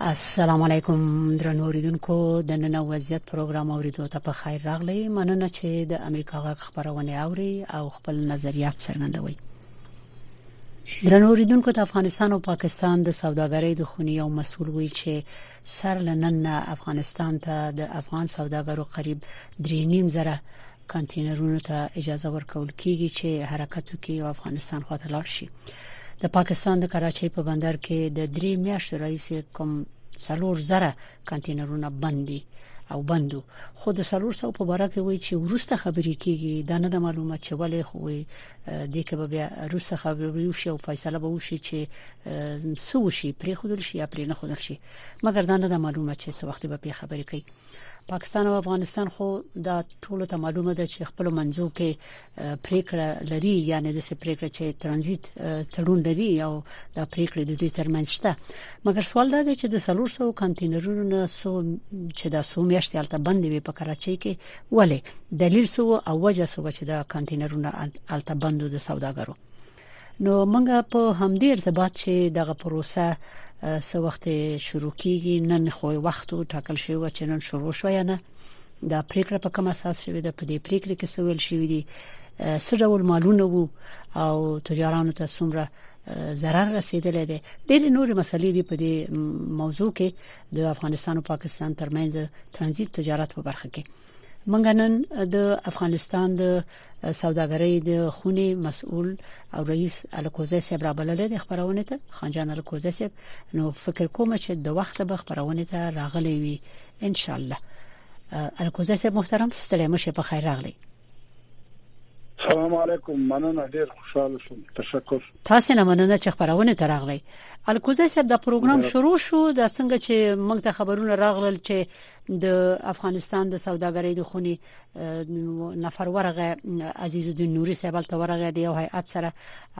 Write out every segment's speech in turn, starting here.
السلام علیکم درنو اوریدونکو د نن وضعیت پروګرام اوریدو ته په خیر راغلی مننه چې د امریکا غږ خبرونه اوري او خپل نظریات څرګندوي درنو اوریدونکو د افغانستان او پاکستان د سوداګرۍ د خونی یو مسول وی چې سر لنن افغانستان ته د افغان سوداګرو قریب 3.5 زره کانتینرونو ته اجازه ورکول کیږي چې حرکت وکړي او افغانستان خواته لاړ شي د پاکستان د کراچۍ په بندر کې د درې میاشتو راهیسې کوم څلور زره کانتینرونه بندي او بندو خو د سلور سو په باره کې وایي چې ورسته خبرې کیږي دا نه د معلومه چې ولې خو د کې به بیا روسه خبرې وشي او فیصله به وشي چې سو شي پرې خودل شي یا پرې نه خودل شي مګر دا نه د معلومه چې څه وخت به په خبرې کوي پاکستان او افغانستان خو دا ټولو ته معلومه ده چې خپل منځو کې پریکړه لري یعنی د سې پریکړه چې ترانزیت تړون لري او دا پریکړه د دوی ترمنځ شته مګر سوال دا دی چې د 300 کانټینرونو نه سو چې دا سو میاشتې الته بند وي په کراچۍ کې ولې دلیل سو او وجه سو چې دا کانټینرونه الته بندو د سوداګرو نو موږ په همدې ارتباط چې دغه پروسه څه وخت شروع کیږي نن خو وخت ټاکل شوی و چې نن شروع شوی نه دا پریکړه په کوم اساس شوې ده په دې پریکړه کې څه ویل شوې دي څه ډول مالونه وو او تجارانو ته څومره zarar رسیدلې ده ډېر نور مسلې دي په دې موضوع کې د افغانستان او پاکستان ترمنځ ترانزیت تجارت په برخه کې منګه نن د افغانستان د سوداګرۍ د خونې مسؤل او رئیس الکوزی صاحب را بلل د خبرونه ته خانجان الکوزی صاحب نو فکر کوم چې د وخت به خبرونه ته راغلی وي ان شاء الله الکوزی صاحب محترم ستړي مشه په خیر راغلی سلام علیکم مننه ډیر خوشاله شوم تشکر تاسو نه مننه چې خبرونه ترغلې الکوزه صاحب د پروګرام شروع شو د څنګه چې موږ ته خبرونه راغلل چې د افغانستان د سوداګرۍ د خونې نفر ورغه عزیز الدین نوري صاحب ته ورغه دی او هیئت سره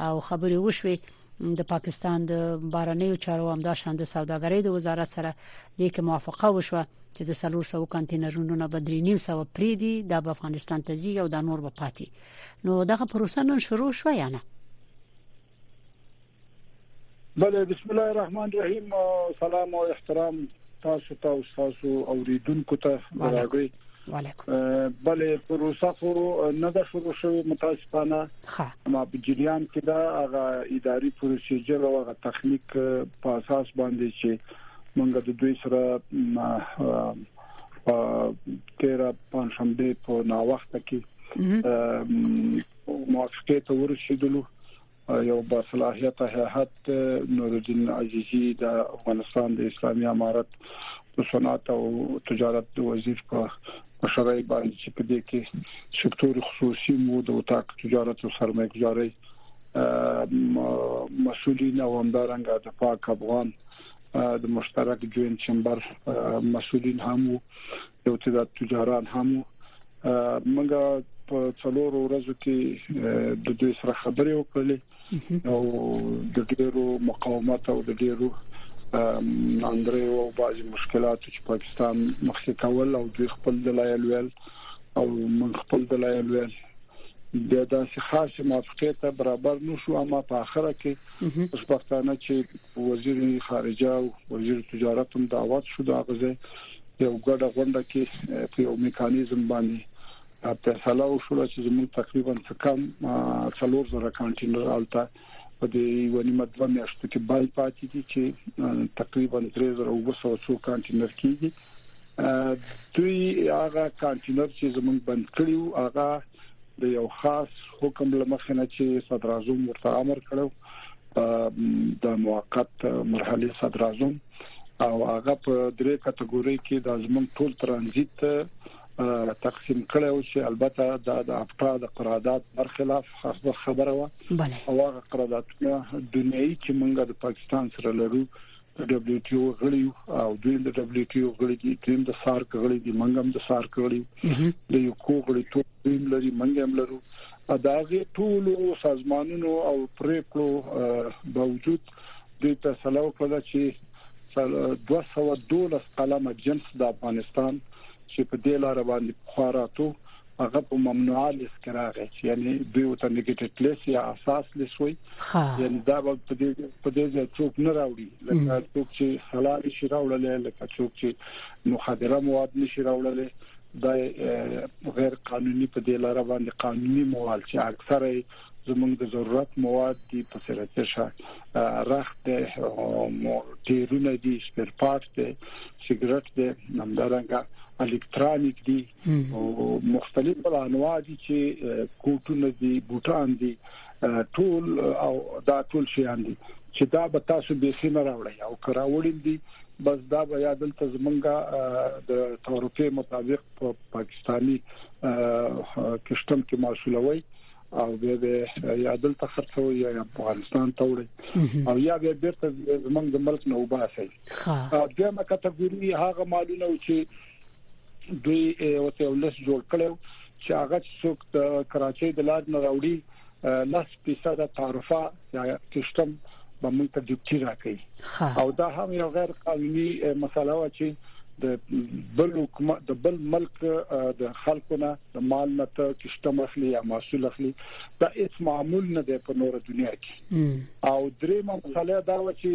او خبرې وشوي د پاکستان د بارنیو چارو همداشان د سوداګرۍ د وزارت سره د یک موافقه وشوه چې د 300 کانټینرونو نه بدري نیو سو پری دی د افغانستان ته زی او د نور په پاتې نو دغه پروسه نن شروع شو یا نه بله بسم الله الرحمن الرحیم سلام او احترام تاسو ته او تاسو اوریدونکو ته راغی بله پروسه خو نه ده شروع شوې متاسفانه ما په جریان کې دا هغه اداري پروسیجر او هغه تخنیک په اساس باندې چې موږ د دوی سره په 13 پنځمبه په ناوخته کې موافقه ته ورسېدلو یو باصلاحیته هیئت دی نورالدین عزیزی د افغانستان د اسلامي امارت د صنعت او تجارت د وزیر په مشرۍ باندې چې په دې کې سکتور خصوصي مو د وتاق تجارت او سرمایه‌ګذاري مسولین او همدارنګه د پاک افغان د مشترک جوین چمبر مسولین هم وو یو څه دا تجاران هم وو. موږ په څلورو ورځو کې د دوی سره خبرې وکړلې او د ډیرو مقاومت او د ډیرو ناندري او بعضي مشکلات چې پاکستان مخکې کول او دوی خپل دلایل ویل او من خپل دلایل ویل د داسې خاص موافقه ته برابر نشو اما په اخره کې خوشبختانه چې وزیر خارجه او وزیر تجارت هم دعوت شو دا غزه په یو ګډه غونډه کې په یو میکانیزم باندې فیصله وشوله چې زموږ تقریبا څه کم 3000 کانټینر الته په دې یو نیمه دوه میاشتو کې بای پاتې دي چې تقریبا 3200 څو کانټینر کېږي دوی هغه کانټینر چې زموږ بند کړیو هغه د یو خاص حکم لمخې نه چې صدر اعظم ورته امر کړو په د موقت مرحله صدراعظم او هغه په درې کټګوري کې د ازمن ټول ترانزیت تقسیم کړي او چې البته دا د افتا د قرارداد برخلاف خبره و او هغه قراردادونه دنیوي چې موږ د پاکستان سره لرو د دبليو ټي او غړي او دوی د دبليو ټي او غړي دي دوی د سارک غړي دي منګ هم د سارک غړي د یو کو غړي ټول دوی لري منګ هم لرو اداغه ټول سازمانونو او پریکړو باوجود د فیصله وکړه چې 212 قلمه جنس د افغانستان چې په دې لار باندې خوراتو هغه په ممنوعه لیست کې راغی چې یعنی دوی ته نیګیټډ لیست یا اساس لیست وي یعنی دا په دې په دې ځای څوک نه راوړي لکه څوک چې سلام شي راوړل لکه څوک چې مخدره مواد نشي راوړل دا غیر قانوني په دې لار باندې قانوني مواد چې اکثره زمونږ د ضرورت مواد دي په سرته شه رخت مو ډیرونه دي سپیر پارت دي سیګریټ دي نمدارنګه الکترونیک دي او مختلف انواع دي چې کوټونه دي بوټان دي ټول او دا ټول شي اندي چې دا به تاسو به خینه راوړی او کراوړین دي بس دا به یا دلته زمونږه د تعرفه مطابق په پاکستانی کشتم کې محصولوي او بیا به یا دلته خرڅوي یا افغانستان ته وړي او یا به بیرته زمونږ د ملک نه وباسي دا مکه کټګوري هغه مالونه چې دوی یو څه ولس جوړ کړو چې هغه څوک د کراچۍ د لار نه راوړي لس فیصد تعرفه یا کشتم به موږ ته ډیوټي راکړي او دا هم یو غیر قانوني مسله و چې د بل حکومت د بل ملک د خلکو نه د مال نه ته کشته مخلي یا محصول اخلي دا هیڅ معمول نه دی په نور دنیا کې او درې مسله دا و چې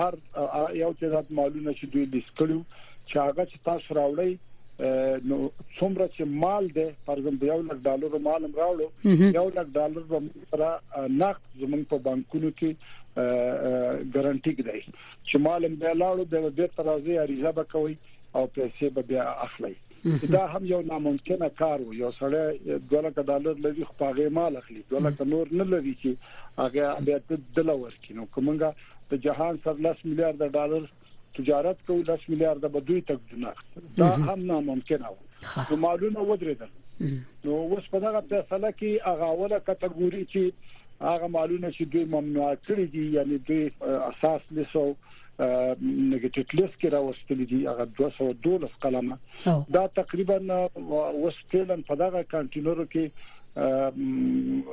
هر یو تعداد مالونه چې دوی لیست کړو چې هغه چې تاسو راوړی نو څومره چې مال دی فرضاً د 1 لک ډالر مال هم راوړو 1 لک ډالر به سره نقد زمونږ په بانکونو کې ګارانټي کړي چې مال هم لاړو د بیرته راځي عریضه به کوي او پیسې به بیا اخلي دا هم یو ناممکنه کار و یو سړی 2 لک ډالر لري خو هغه مال اخلي 2 لک نور نه لري چې هغه بیا د لور کینو کومګه د جهان سر 10 میلیارډ ډالر تجارت کوو 10 میلیارډ به دوی تک دنه دا هم ناممکنه و نو معلومه ودرېدل نو اوس په دغه فیصله کې هغه ولا کټګوري چې هغه مالونه چې دوی ممنوع کړی دي یعنی دوی اساس لسو نګټیټ لیست کې راوستل دي هغه 212 قلمه دا تقریبا وسپیلن په دغه کانټینرو کې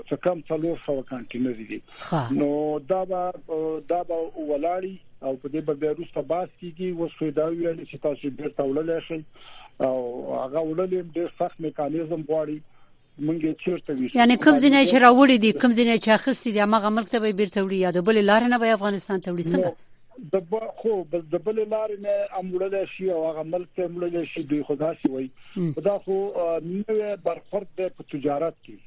څه کم 300 کانټینر دي نو دا به دا به ولاړی او په دې به بیا روسته باس کیږي وسوي دا ویل چې تاسو بیرته وړل شي او هغه وړل ډیر سخت میکانیزم غواړي مونږ یې چیرته ویشو یعنی کوم ځینې چې راوړي دي کوم ځینې چې اخستي دي هغه ملک ته به بیرته وړي یا د بل لار نه به افغانستان ته وړي څنګه د با خو بس د بل لارې نه امړل شي او هغه ملک ته امړل شي دوی خدا سي وای دا خو نوې برخورد په تجارت کې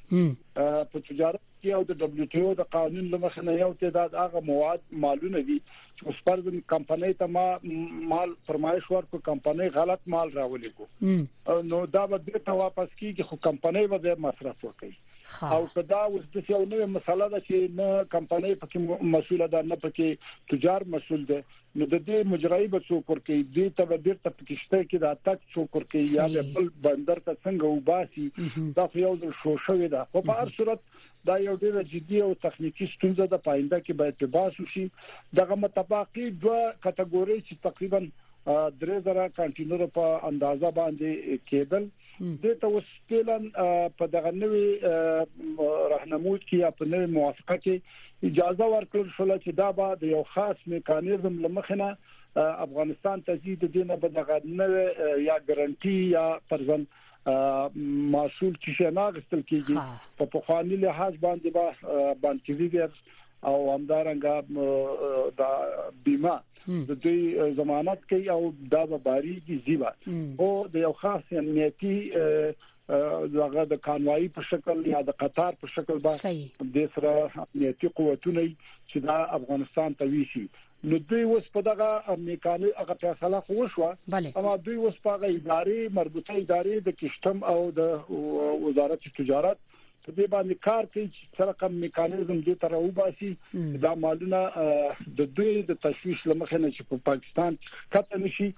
په تجارت ټي او د دبليو ټي او د قانون لمخې نه یو تعداد هغه مواد مالونه دي چې اوس فرض کمپنۍ ته ما مال فرمایش ورکړ کمپنۍ غلط مال راولي کو نو دا به بیرته واپس کیږي خو کمپنۍ به به مصرف وکړي او کدا اوس د یو نوې مسله ده چې نه کمپنۍ پکې مسوله ده نه پکې تجار مسول ده نو د دې مجرای به څوک ورکي دې ته به بیرته په کشته کې د اتک څوک ورکي یا به بل بندر ته څنګه وباسي دا خو یو ځل شو شوې ده خو په هر صورت دا یو ډیره جدي او تخنیکی ستونزه ده پاینده کې باید په باسو شي دغه متفاقی دوه کټګوري چې تقریبا درې زره کانټینر په اندازه باندې کېدل دې ته اوس فعلا په دغه نوي راهنمود کې یا په نوي موافقه کې اجازه ورکړل شو چې دا به د یو خاص میکانیزم لمخنه افغانستان ته زیات دینه به دغه نوي یا ګارانټي یا فرزن محصول چې نه غستل کیږي په پخوانی لحاظ باندې با بانکي او همدارنګه د بیمه د دوی ضمانت کوي او دا به باري دي زیبا او د یو خاص امنیتي دغه د کانوایي په شکل یا د قطار په شکل به د سره امنیتي قوتونه چې دا افغانستان ته ویسي نو دوی اوس په دغه امریکایي هغه فیصله خو شو اما دوی اوس په هغه ادارې مربوطه ادارې د کشتم او د وزارت تجارت په دې باندې کار کوي چې څه رقم میکانیزم دې تر او باسي دا مالونه د دوی د تشويش لمخې نه چې په پاکستان کې کته نشي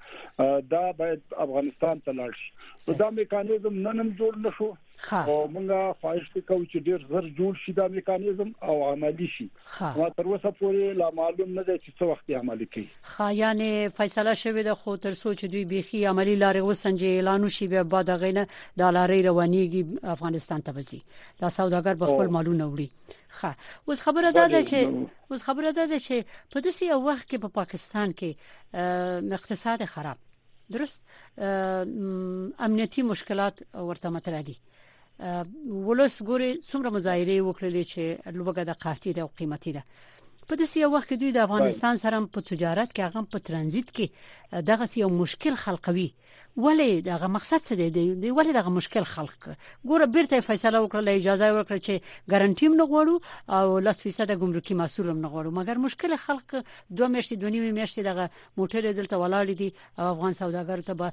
دا باید افغانستان ته لاړ شي دا میکانیزم نن هم جوړ نشو او موږ خواهش کوو چې ډیر زر جوړ شي دا میکانیزم او عملی شي ما تر اوسه پورې لا معلوم نه دی چې څه وخت عملی کوي ښه یعنی فیصله شوې ده خو تر څو چې دوی بیخي عملی لارې وسنجي اعلان وشي بیا به دا غینه ډالرې روانيږي افغانستان ته وځي دا سوداګر به خپل مالونه وړي ښه اوس خبره ده ده چې اوس خبره ده ده چې په داسې یو وخت کې په پا پاکستان کې اقتصاد خراب درست امنیتي مشکلات ورته مطرح دي ولس ګوري څومره مظاهره وکړلې چې لوګه د قحطي ده او قیمتي ده په داسې یو وخت کې دوی د افغانستان سره په تجارت کې هغه په ترانزیت کې دغه یو مشکل خلقوي ولې دغه مقصد څه دی دی ولې دغه مشکل خلق ګوره بیرته فیصله وکړه اجازه ورکړه چې ګارانټیم نه غواړو او لس فیصد ګمرکي مسول هم نه غواړو مګر مشکل خلق دوه میاشتې دوه نیمه میاشتې دغه موټر دلته ولاړ دي او افغان سوداګر ته به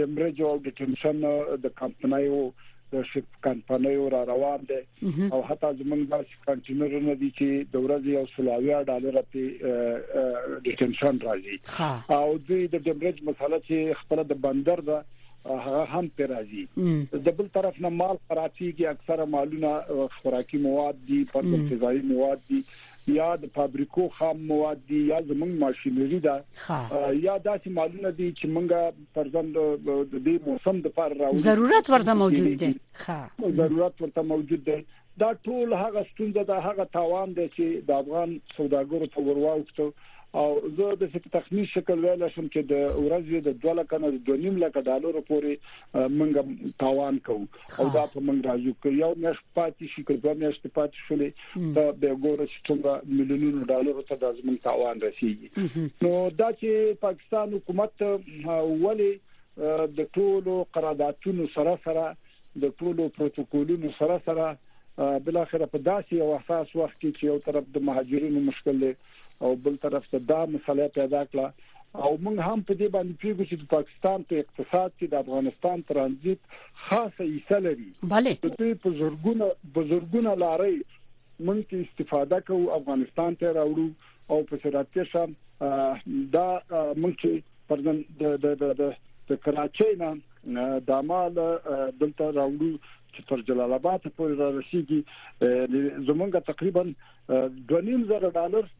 ډیمریج او ډیټنشن د کمپنیو د شپ کمپنیو را روان دي او حتی زمونږ داسې کنټینرونه دي چې د ورځې یو سلاویا ډالر په ډیټنشن راځي او دوی د ډیمریج مسله چې خپل د بندر ده هغه هم پر راځي د بل طرف نه مال خرابيږي اکثره مالونه خوراکي مواد دي پر فضایي مواد دي یا د فابریکو خام مواد دي یا زموږ ماشينري ده یا داسې مالونه دي چې موږ پرځند د دې موسم د پر راوړي ضرورت ورته موجود دی ښه ضرورت ورته موجود دی دا ټول هغه ستونزه ده هغه تاوان دی چې د افغان سوداګرو ته ورواوښتو او زه د څه په تخمین شکل ویل شم چې د ورځې د 2 لک نه 2.5 لک ډالر پورې منګه تاوان کوو او دا په منګه راځو یو مېش پاتې شي کله مېش پاتې شولې دا به ګوره چې څومره ملیونونو ډالرو ته د زمون تاوان رسیږي نو دا چې پاکستان حکومت ولی د ټولو قراردادونو سره سره د ټولو پروتوکولونو سره سره بل اخر په داسې یو حساس وخت کې چې یو طرف د مهاجرینو مشکل دی او بل طرف ته دا مسله پیدا کړه او موږ هم په دې باندې پیګو چې د پاکستان په اقتصاد کې د افغانستان ترانزیت خاصه حصہ لري بله د دې په زورګونه بزرګونه لاري موږ ته استفاده کوو افغانستان ته راوړو او په سرات کې شام دا موږ چې پردن د د د د د کراچۍ نه د مال دلته راوړو چې تر جلال آباد پورې را رسیدي زمونږه تقریبا دوه نیم زره ډالر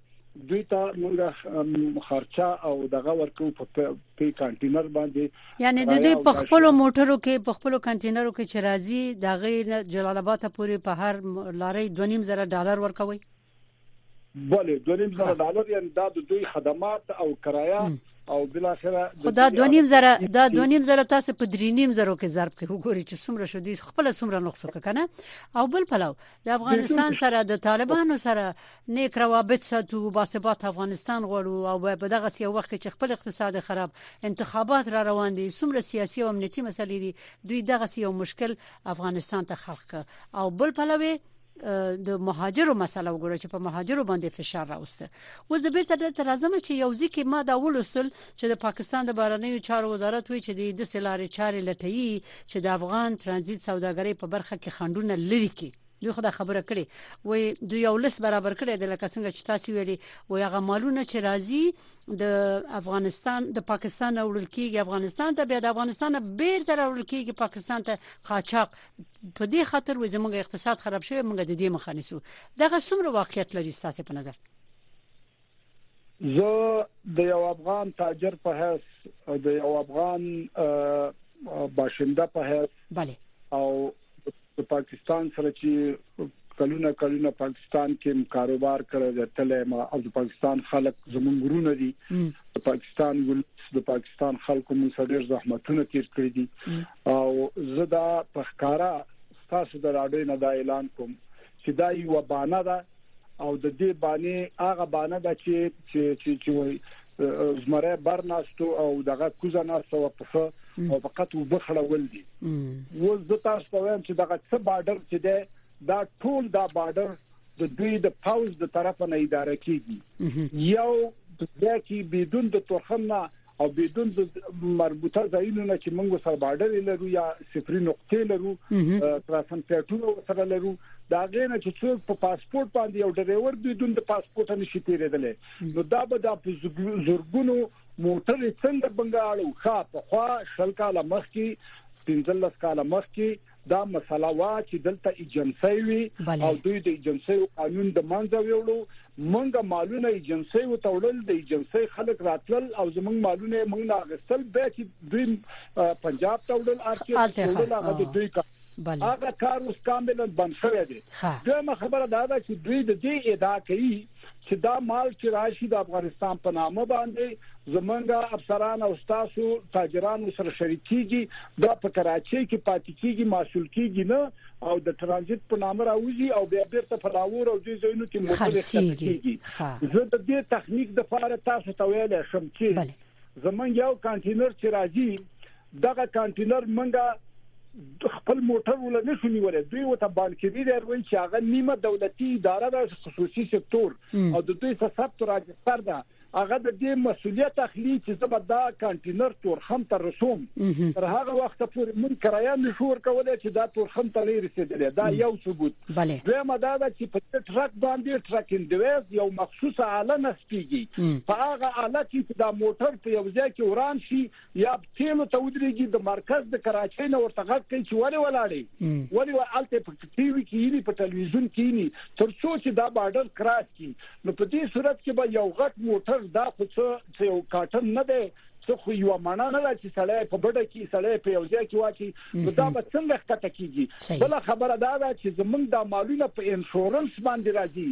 دوی ته موږ خرچه او دغه ورکو په پی کانټینر باندې یعنی د دوی په خپل موټرو کې په خپل کانټینرو کې چې راځي د غیر جلال آباد ته پورې په هر لارې 2.5 زره ډالر ورکوي بله 2.5 زره ډالر یعنی دا د دوی خدمات او کرایه او بل اخره خدا 2.5 زره دا 2.5 زره تاسو په 3.5 زره کې ضرب کې وګورئ چې څومره شو دوی خپل څومره نقص وکړه او بل پلو د افغانستان سره د طالبانو سره نیک روابط ساتو باثبات افغانستان غواړو او په دغه سی وخت کې چې خپل اقتصاد خراب انتخابات را روان دي څومره سیاسي او امنیتي مسلې دي دوی دغه سی یو مشکل افغانستان ته خلق او بل پلوي د مهاجرو مسله وګوره چې په مهاجرو باندې فشار راوسته اوس د بیرته دلته راځم چې یو ځکه ما دا ولوسل چې د پاکستان د بهرنیو چارو وزارت وی چې د دسې لارې چارې لټوي چې د افغان ترانزیت سوداګرۍ په برخه کې خنډونه لري کی دوی خدای خبره کړي وای دوی یو لس برابر کړي د لکه څنګه چې تاسو ویلي وای هغه مالونه چې راځي د افغانستان د پاکستان وړل کیږي افغانستان ته بیا د افغانستان بیر تر وړل کیږي پاکستان ته قاچاق په دې خاطر وې زموږ اقتصاد خراب شوی موږ د دې مخه نیسو دغه څومره واقعیت لري تاسو په نظر زه د یو افغان تاجر په حیث د یو افغان باشنده په حیث بله او د پاکستان سره چې کلونه کلونه پاکستان کې کاروبار کړی دی تلې ما او د پاکستان خلک زمونږ ورونه دي د پاکستان ولس د پاکستان خلکو مون سره ډېر زحمتونه تیر کړی دي او زه دا په ښکارا تاسو د راډیو نه دا اعلان کوم چې دا یو بانه ده او د دې بانه هغه بانه ده چې چې چې چې وای زمره برناستو او دغه کوزه ناستو په او فقط وبخړول دي و زه تاسو ته وایم چې دغه څه بارډر چې ده دا ټول دا بارډر د دوی د پاوز د طرف نه اداره کیږي یو ځکه بدون د تورخم نه او بدون د مربوطه ځایونو نه چې موږ سره بارډر لرو یا صفری نقطې لرو تراسن پیټونو سره لرو دا غینه چې څوک په پاسپورت باندې یو ډرایور بدون د پاسپورت نشي تیرېدلې نو دا به د زورګونو موټر څنګه بنګاړو ښه په خوا شل کاله مخکې 15 کاله مخکې دا مسله وا چې دلته ایجنسۍ وي او دوی د ایجنسۍ قانون د منځه ویوړو منګه مالونه ایجنسۍ وتوړل د ایجنسۍ خلک راتلل او زمنګ مالونه موږ نه غستل به چې دوی پنجاب توړل ارچې توړل هغه د دوی کار هغه کار اوس کاملا بند شوی دی دویمه خبره دا ده چې دوی د دې ادعا کوي چې دا مال چې راشي د افغانستان په نامه باندې زمونږ افسران او تاسو تاجرانو سره شریکيږي دا په کراچۍ کې پاتې کیږي مسول کیږي نه او د ترانزیت په نامه راوځي او بیا بیرته په لاور او دې ځایونو کې موټر کیږي زه د دې تخنیک د فار تاسو ته ویل شم چې زمونږ یو کانټینر چې راځي دغه کانټینر منګه خپل موټر ول نه شو نیولای دوی وته بانکری دی ویل چې هغه نیمه دولتي اداره ده خصوصي سکتور او د دوی څخه ثبت راجستر ده هغه د دې مسولیت اخلي چې زه به دا کانټینر تورخم ته رسوم تر هغه وخت پورې مونږ کرایه نشو ورکولای چې دا تورخم ته لري رسیدلې دا یو ثبوت دویمه دا ده چې په ټرک باندې ټرک اندویز یو مخصوص آله نسپیږي په هغه آله کې چې دا موټر په یو ځای کې وران شي یا تیلو ته ودرېږي د مرکز د کراچۍ نه ورته غږ کوي چې ولې ولاړې ولې ولته په ټي وي کې یې په ټلویزیون کې یې تر څو چې دا بارډر کراس کی نو په دې صورت کې به یو غټ موټر دا خو څه یو کاټن نه دی څه خو یو معنا نه ده چې سړی په بډه کې سړی په یو ځای کې واچي نو دا به څنګه ښکته کیږي بل خبره دا ده چې زمونږ د مالونه په انشورنس باندې راځي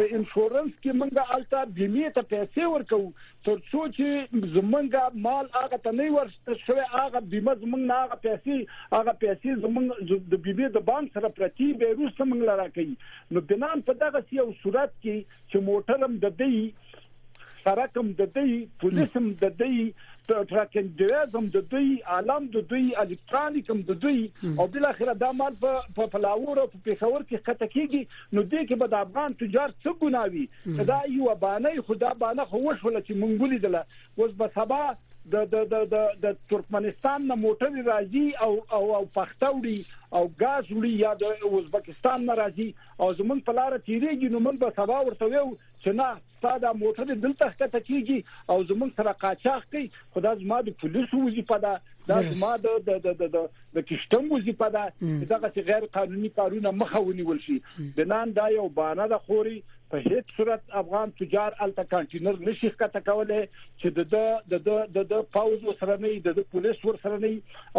په انشورنس کې موږ الته بیمه ته پیسې ورکو تر څو چې زمونږ مال هغه ته نه ورسته شوی هغه بیمه زمونږ نه هغه پیسې هغه پیسې زمونږ د بیمه د بانک سره پرتی به روسته مونږ لرا کوي نو بنان په دغه یو صورت کې چې موټرم د دې سرکم د دې پولیسم د دې ټراکینګ ډرایزم د دې عالم د دې الکترونیکم د دې او بل اخر د مال په پلاور او په پیښور کې خطه کیږي نو دې کې به د افغان تجار څه ګناه وي که دا یوه بانه وي، خو دا بانه خو وشوله چې موږ ولیدله، اوس به سبا د د د د د ترکمنستان نه موټرې راځي او او او پخته وړي او ګاز وړي یا د ازبکستان نه راځي او زمونږ په لاره تیریږي، نو موږ به سبا ورته ویو چې نه ستا دا موټر دلته ښکته کیږي او زمونږ سره قاچاق کوي خو دا زما د پولیسو وظیفه ده دا زما د د د د د کشتم وظیفه ده چې دغه غیر قانوني کارونه مخه ونیول شي بنان دا یو بانه د خوري په هیڅ صورت افغان تجار الته کانټینر نشي ښکته کولای چې د د د د پاوز سره نه د پولیس ور سره نه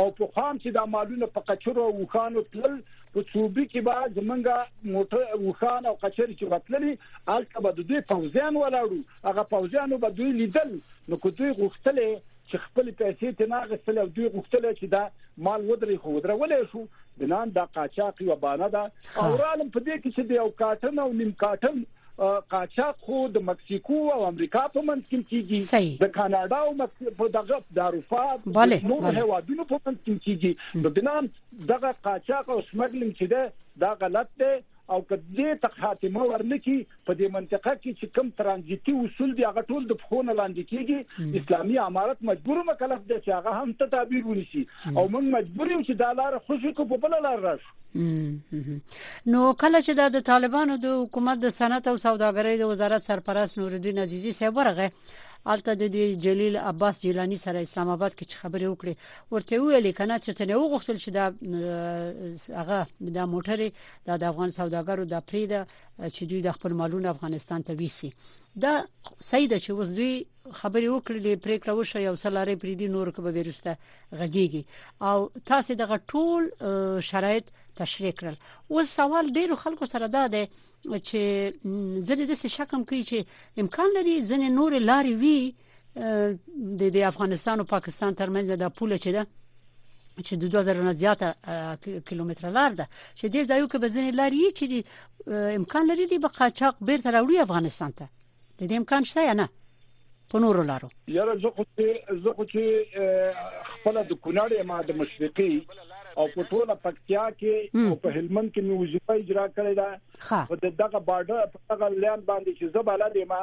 او په خام چې د مالونو په قچرو او خانو تل په څوبي کې به زمونږ موټر وخان او قچري چې وتللي الته به د دوی پوځیان ولاړو هغه پوځیانو به دوی لیدل نو کو دوی غوښتلې چې خپل پیسې ته ناغستل او دوی غوښتل چې دا مال ودرې خو ودرولې شو بنان دا قاچاق یو بانه ده او رالم په دې کې چې د یو کارټن او نیم کارټن قاچاق خو د مکسیکو او امریکا په منځ کې کیږي د کاناډا او مکسیکو دغه د اروپا د نورو هوادونو په منځ کې کیږي نو دنام دغه قاچاق او سمګلینګ چې ده دا غلط دی او کدی ته خاتمه ورنکي په دې منطقه کې چې کم ترانزیتي اصول دی هغه ټول د فونه لاندې کیږي اسلامي امارت مجبور مکلف دی چې هغه هم تدابیر ونیسي او موږ مجبور یو چې دا لار خوشو کو په بل لار راشو نو کله چې د طالبانو د حکومت د صنعت او سوداګرۍ د وزارت سرپرست نورالدین عزیزی صاحب ورغه الته د جلیل عباس جیلانی سره اسلام آباد کې خبرې وکړي ورته ویل کنه چې تنه وغوښتل چې دا هغه د موټرې د افغان سوداګرو د پریده چې دوی د خپل مالونه افغانستان ته ویسي دا سید چې اوس دوی خبرې وکړلې پریکړه وشو یو سلاره پریدي نور کبه بیرسته غږیږي او تاسو دغه ټول شرایط تشریح کړل او سوال ډیرو خلکو سره دا دی چې زه د څه شکم کوي چې امکان لري ځنې نور لاري وي د افغانستان او پاکستان ترمنځ د پوله چې ده چې د 2000 نه زیاته کیلومتر لار ده چې دې ځایو کې به ځنې لاري چې امکان لري د بقاچاق بیرته راوړي افغانستان ته د دې امکان شته یا نه په نورو لارو یاره زه خو چې زه خو چې خپل د کونړ ما د مشرقي او په ټوله پکتیا کې او په هلمند کې مې وظیفه اجرا کړې ده په دغه بارډر په دغه لاند باندې چې زه بلد یم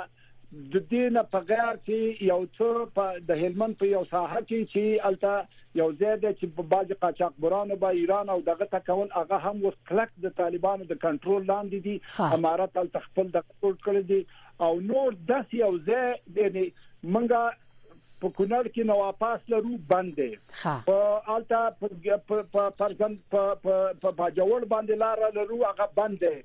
د دې نه په غیر چې یو څه په د هلمند په یو ساحه کې چې الته یو ځای دی چې په باج قاچاقبرانو به ایران او دغه تکول هغه هم وکړک د طالبانو د کنټرول لاندې دي امارات الته خپل د پورت کړی دی او نور داسې یو ځای یعنی منګه په کونړ کې نو واپس لرو بند دی په الته په پرزن په باجوړ باندې لار لرو هغه بند دی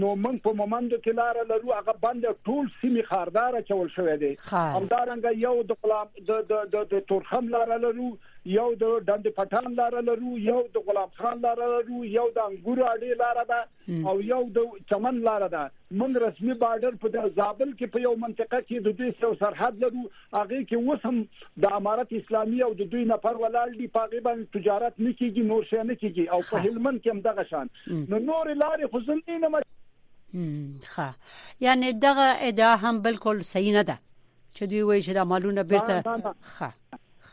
نو موږ په مومند کې لار لرو هغه بند ټول سیمه خاردار چول شوې دي همدارنګه یو د غلام د د تورخم لار لرو یو د ډند پټان لار لرو یو د غلام خان لار لرو یو د انګور اړې لار ده او یو د چمن لار ده موږ رسمي بارډر په زابل کې په یو منطقه کې د دوی سره سرحد لرو هغه کې اوس هم د امارت اسلامي او د دوی نفر ولال دي په غیبه تجارت نه کیږي نور شي نه کیږي او په هلمند کې هم دغه شان نو نور لارې خو زندې نه مخه یعنی دغه ادعا هم بالکل صحیح نه ده چې دوی وایي چې دا مالونه بیرته ښه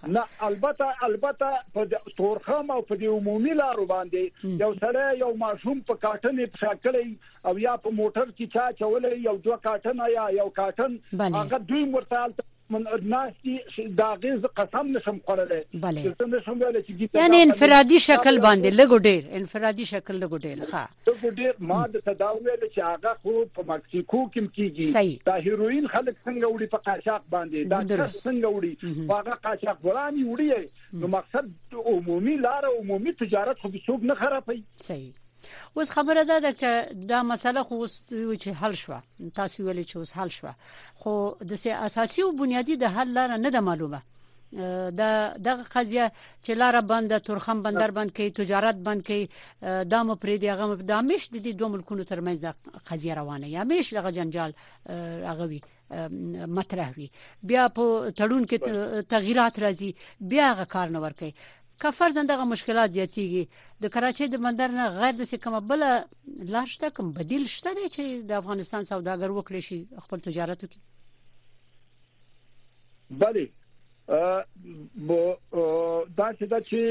نه البته البته په تورخم او په دې عمومي لارو باندې یو سړی یو ماشوم په کاټن په شاکړې او یا په موټر کې چا چولې یو دوه کاټن یا یو کاټن هغه دوی مرتالته من ناشتي دا غیز قسم نشم خوړلې چې څنګه شم ویل چې یعنی انفرادي شکل باندې لګو ډیر انفرادي شکل لګو ډیر ها ته خو ډیر ما د تدا ویل چې هغه خو په مکسیکو کې کیږي دا هیروین خلک څنګه وړي په قاچاق باندې دا کس څنګه وړي هغه قاچاق ورانی وړي نو مقصد عمومي لار عمومي تجارت خو څوک نه خرابوي صحیح اوس خبره ده چې دا مسله خو اوس چې حل شو تاسو ویل چې اوس حل شو خو د اساسي او بنیادی د حل لار نه ده معلومه د دغه قضیه چې لار بند تورخم بندر بند کې تجارت بند کې دا مو پرې دی هغه د همیش د دې دوه ملکونو ترمنځ قضیه روانه یا همیش دغه جنجال هغه وی مطرح وی بیا په تړون کې تغیرات راځي بیا هغه کار نه ور کوي که فرضاً دغه مشکلات زیاتیږي د کراچۍ د بندر نه غیر د څه کومه بل لار شته کوم بدیل شته چې د افغانستان سوداګر وکړي شي خپل تجارت وکړي بله دا چې دا چې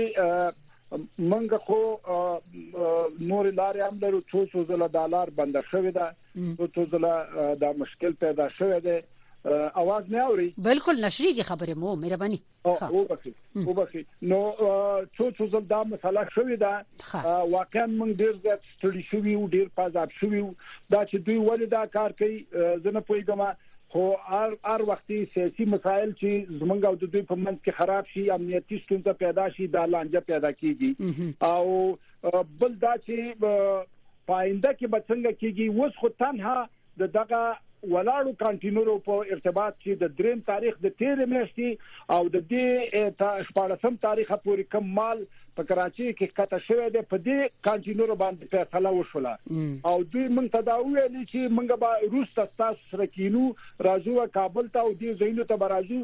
منګه خو نور لارې هم لرو څو څو زله ډالر بند شوې ده څو څو زله دا مشکل پیدا شوې ده اواز نه اوري بالکل نشريږي خبره مو مهرباني او بخي او بخي نو څو څو زل دا مسله شوې ده واقعا موږ ډیر زیات ستړي شوي او ډیر پازاب شوي دا چې دوی ولې دا کار کوي زه نه پوهیږم خو ار ار وختي سیاسي مسایل چې زمونږ او د دوی په منځ کې خراب شي امنیتي ستونزې پیدا شي دا لانجه پیدا کیږي او بل دا چې پاینده کې بچنګ کیږي اوس خو تنها د دغه ولاړو کانټینرو په ارتباط کې د دریم تاریخ د تیر میاشتې او د دې شپږم تاریخ پورې کم مال په کراچي کې کته شوې ده په دې کانټینرو باندې فیصله وشوله او دوی مونږ ته دا ویل چې مونږ به روسته تاسو سره کینو راځو کابل ته او دې زینو ته راځو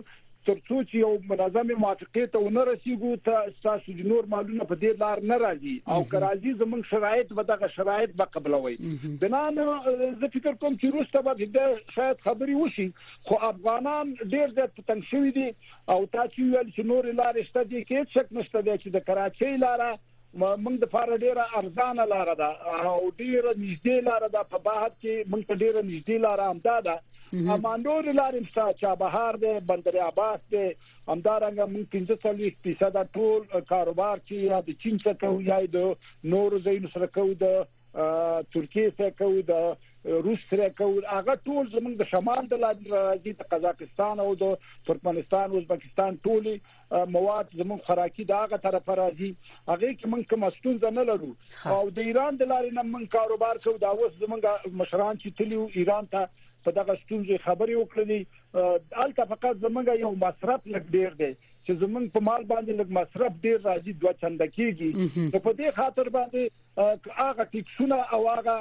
تر څو چې یو منظم موافقه ته ونه رسیږو ته تاسو د نور مالونه په دې لار نه راځي او کرازي زمونږ شرایط به دغه شرایط به قبلوي بنا نه زه فکر کوم چې روسته به د شاید خبري وشي خو افغانان ډیر زیات تنګ شوي دي او تاسو ویل چې نور لارې شته دي کې څه نشته چې د کراچۍ لاره موږ د فار ډیره ارزانه لار ده او ډیره نږدې لار ده په بهر کې موږ ته ډیره نږدې لار هم ده ده امانور لار امسا چا بهر ده بندر عباس ده همدارنګه موږ 45% ټول کاروبار چې یا د چین څخه کوو یا د نورو ځایونو سره کوو د ترکیه سره کوو د روس سره کوو هغه ټول زموږ د شمال د لارې راځي د قزاقستان او د ترکمنستان او ازبکستان ټولي مواد زموږ خوراکي دا غ طرف راځي هغه کې موږ کوم ستونزه نه لرو او د ایران د لارې نه موږ کاروبار کوو دا اوس زموږ مشران چې تلیو ایران ته په دغه ستونزې خبرې وکړلې الته فقط زمونږ یو مصرف لګ ډیر دی چې زمونږ په مال باندې لګ مصرف ډیر راځي دوه چنده کیږي په دې خاطر باندې هغه ټیکسونه او هغه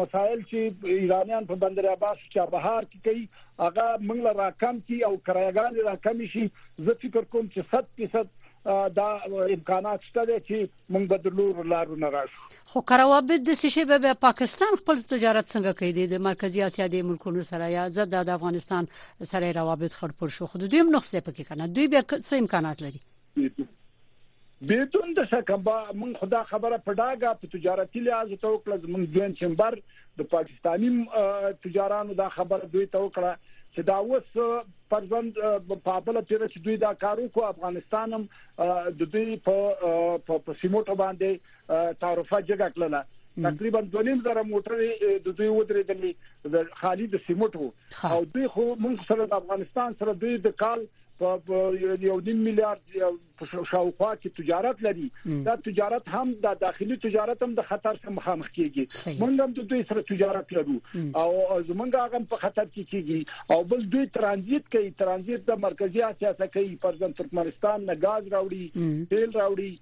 مسایل چې ایرانیان په بندر عباس چا بهار کې کوي هغه موږ لا راکم کی او کرایګان را کم شي زه فکر کوم چې 100% دا امکانات شته چې موږ به د لور لارو نه راشو خو کراوابد د سشي به پاکستان خپل تجارت څنګه کوي د مرکزی اسیا د ملکونو سره یا زه د افغانستان سره روابط خړپړ شو خو دوی هم نقص لري پکې کنه دوی به څه امکانات لري بيتون بيتون د سکمبا من خدا خبره په ډاګه په تجارتي لحاظ ته وکړه زمون دویم چمبر د پاکستانی تجارانو دا خبره دوی ته وکړه چې دا اوس پرځند په بل تیر چې دوی دا کار وکړو افغانستان هم د دوی په په سیموټو باندې تعرفه جګه کړل تقریبا 2.5 زره موټر د دوی ودرېدلې د خالد سیمټو او دوی خو موږ سره د افغانستان سره دوی د کال په یو نیم میلیارډ شاوخوا چې تجارت لري دا تجارت هم د داخلي تجارت هم د خطر سره مخامخ کیږي موږ هم د دوی سره تجارت لرو او زمونږ هغه په خطر کې کیږي او بل دوی ترانزیت کوي ترانزیت د مرکزی اسیا څخه کوي پرځن ترکمنستان نه غاز راوړي تیل راوړي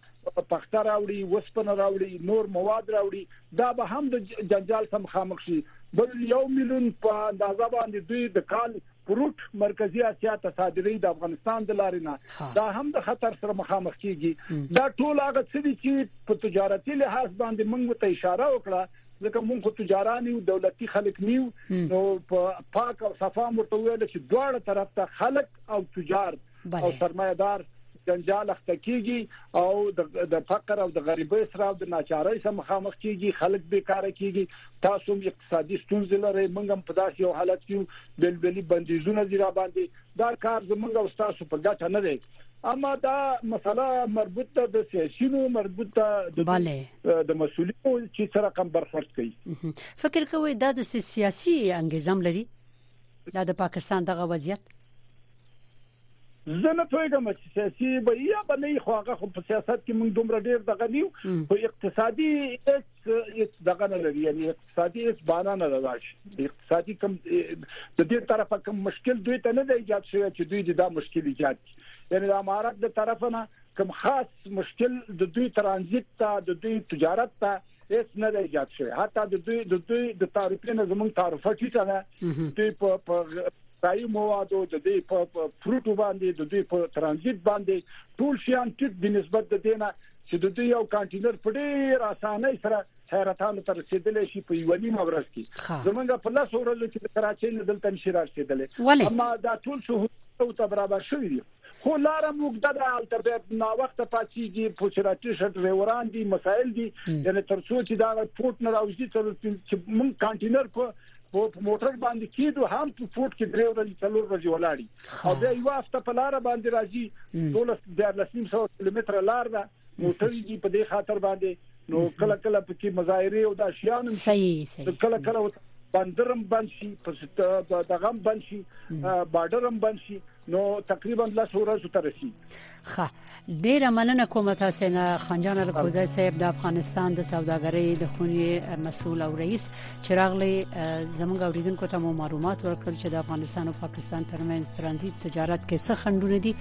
پخته راوړي وسپنه راوړي نور مواد راوړي دا به هم د جنجال سم خامخ شي بل یو میلیون په اندازه باندې دوی د کال کروټ مرکزی اسیا ته صادري د افغانستان د لارې نه دا هم د خطر سره مخامخ کیږي دا ټول هغه څه دي چې په تجارتي لحاظ باندې موږ ته اشاره وکړه ځکه مونږ خو تجاران یو دولتي خلک نیو نو په پاک او صفا مرته ویل چې دواړه طرف ته خلک او تجار او سرمایه دار جنجال اخته کیږي او د فقر او د غریبۍ سره د ناچارۍ سره مخامخ کیږي خلک بیکاره کیږي تاسو هم اقتصادي ستونزې لرئ موږ هم په داسې یو حالت کې بلبلي بندیزونه زیرا باندې دا کار زموږ او تاسو په ګټه نه دی اما دا مسله مربوط ده د سیاسيونو مربوط ده د د مسولینو چې سره کم برخورد کوي فکر کوي دا د سیاسي انګزام لري دا د پاکستان دغه وضعیت زه نه پوهیږم چې سیاسي به یا به نه خو هغه خو په سیاست کې موږ دومره ډیر دغه نیو خو اقتصادي هیڅ دغه نه لري یعنی اقتصادي هیڅ بانا نه راځي اقتصادي کم د دې طرفه کم مشکل دوی ته نه دی ایجاد شوی چې دوی دا مشکل ایجاد کړي یعنی د امارات د طرفه نه کم خاص مشکل د دوی ترانزیت ته د دوی تجارت ته هیڅ نه دی ایجاد شوی حتی د دوی د دوی د تعرفې نه زموږ تعرفه ټیټه ده دوی په په غذایي موادو د دوی په فروټو باندې د دوی په ترانزیت باندې ټول شیان ټیټ د نسبت د دینه چې د دوی یو کانټینر په ډیر اسانۍ سره حیرتان ته رسیدلې شي په یو نیمه ورځ کې زمونږ په لاس ورځو کې د کراچۍ نه دلته نشي رسیدلې اما دا ټول شهود ته برابر شوی دی خو لاره موږده ده هلته به ناوخته پاتېږي پوچراټي شټ ډرایوران دي مسایل دي یعنی ترڅو چې دا پورت نه راوځي تر چې موږ کانټینر په په موټر باندې کېدو هم په فوټ کې درې ورځې څلور ورځې ولاړی او بیا یو هفته په لار باندې راځي 1200 کیلومتر لار ده موټر یې په دې خاطر باندې نو کله کله پکې مظاهره او د شیانو صحیح صحیح کله کله بندرم بند شي په دغه بند شي بارډرم بند شي نو تقریبا لس ورځو ته رسیږي ښه ډیره مننه کوم تاسو نه خانجان الکوزی صاحب د افغانستان د سوداګرۍ د خونې مسول او رئیس چراغلی زموږ اوریدونکو ته مو معلومات ورکړل چې د افغانستان او پاکستان ترمنځ ترانزیت تجارت کې څه خندونه دي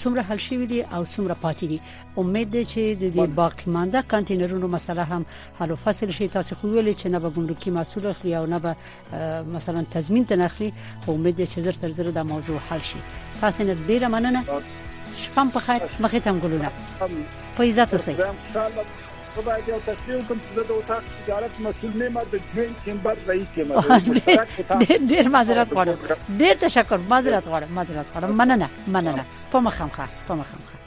څومره حل شوی دي او څومره پاتې دي امید ده چې د دې باقی مانده کانټینرونو مسله هم حل فصل شي تاسو خو ویل چې نه به ګمرکي مسول اخلي او نه به مثلا تضمین ته نخلی خو امید دی چې زر تر زر دا موضوع حل شي تاسو نه ډیره مننه شپم په خیر مخې تم ګلونه په عزت اوسئ خو باید یو تصویر کوم چې د اتاق تجارت مسول نه ما د جوین چمبر رئیس یم ډیر معذرت غواړم ډیر تشکر معذرت غواړم معذرت غواړم مننه مننه په مخامخه په مخامخه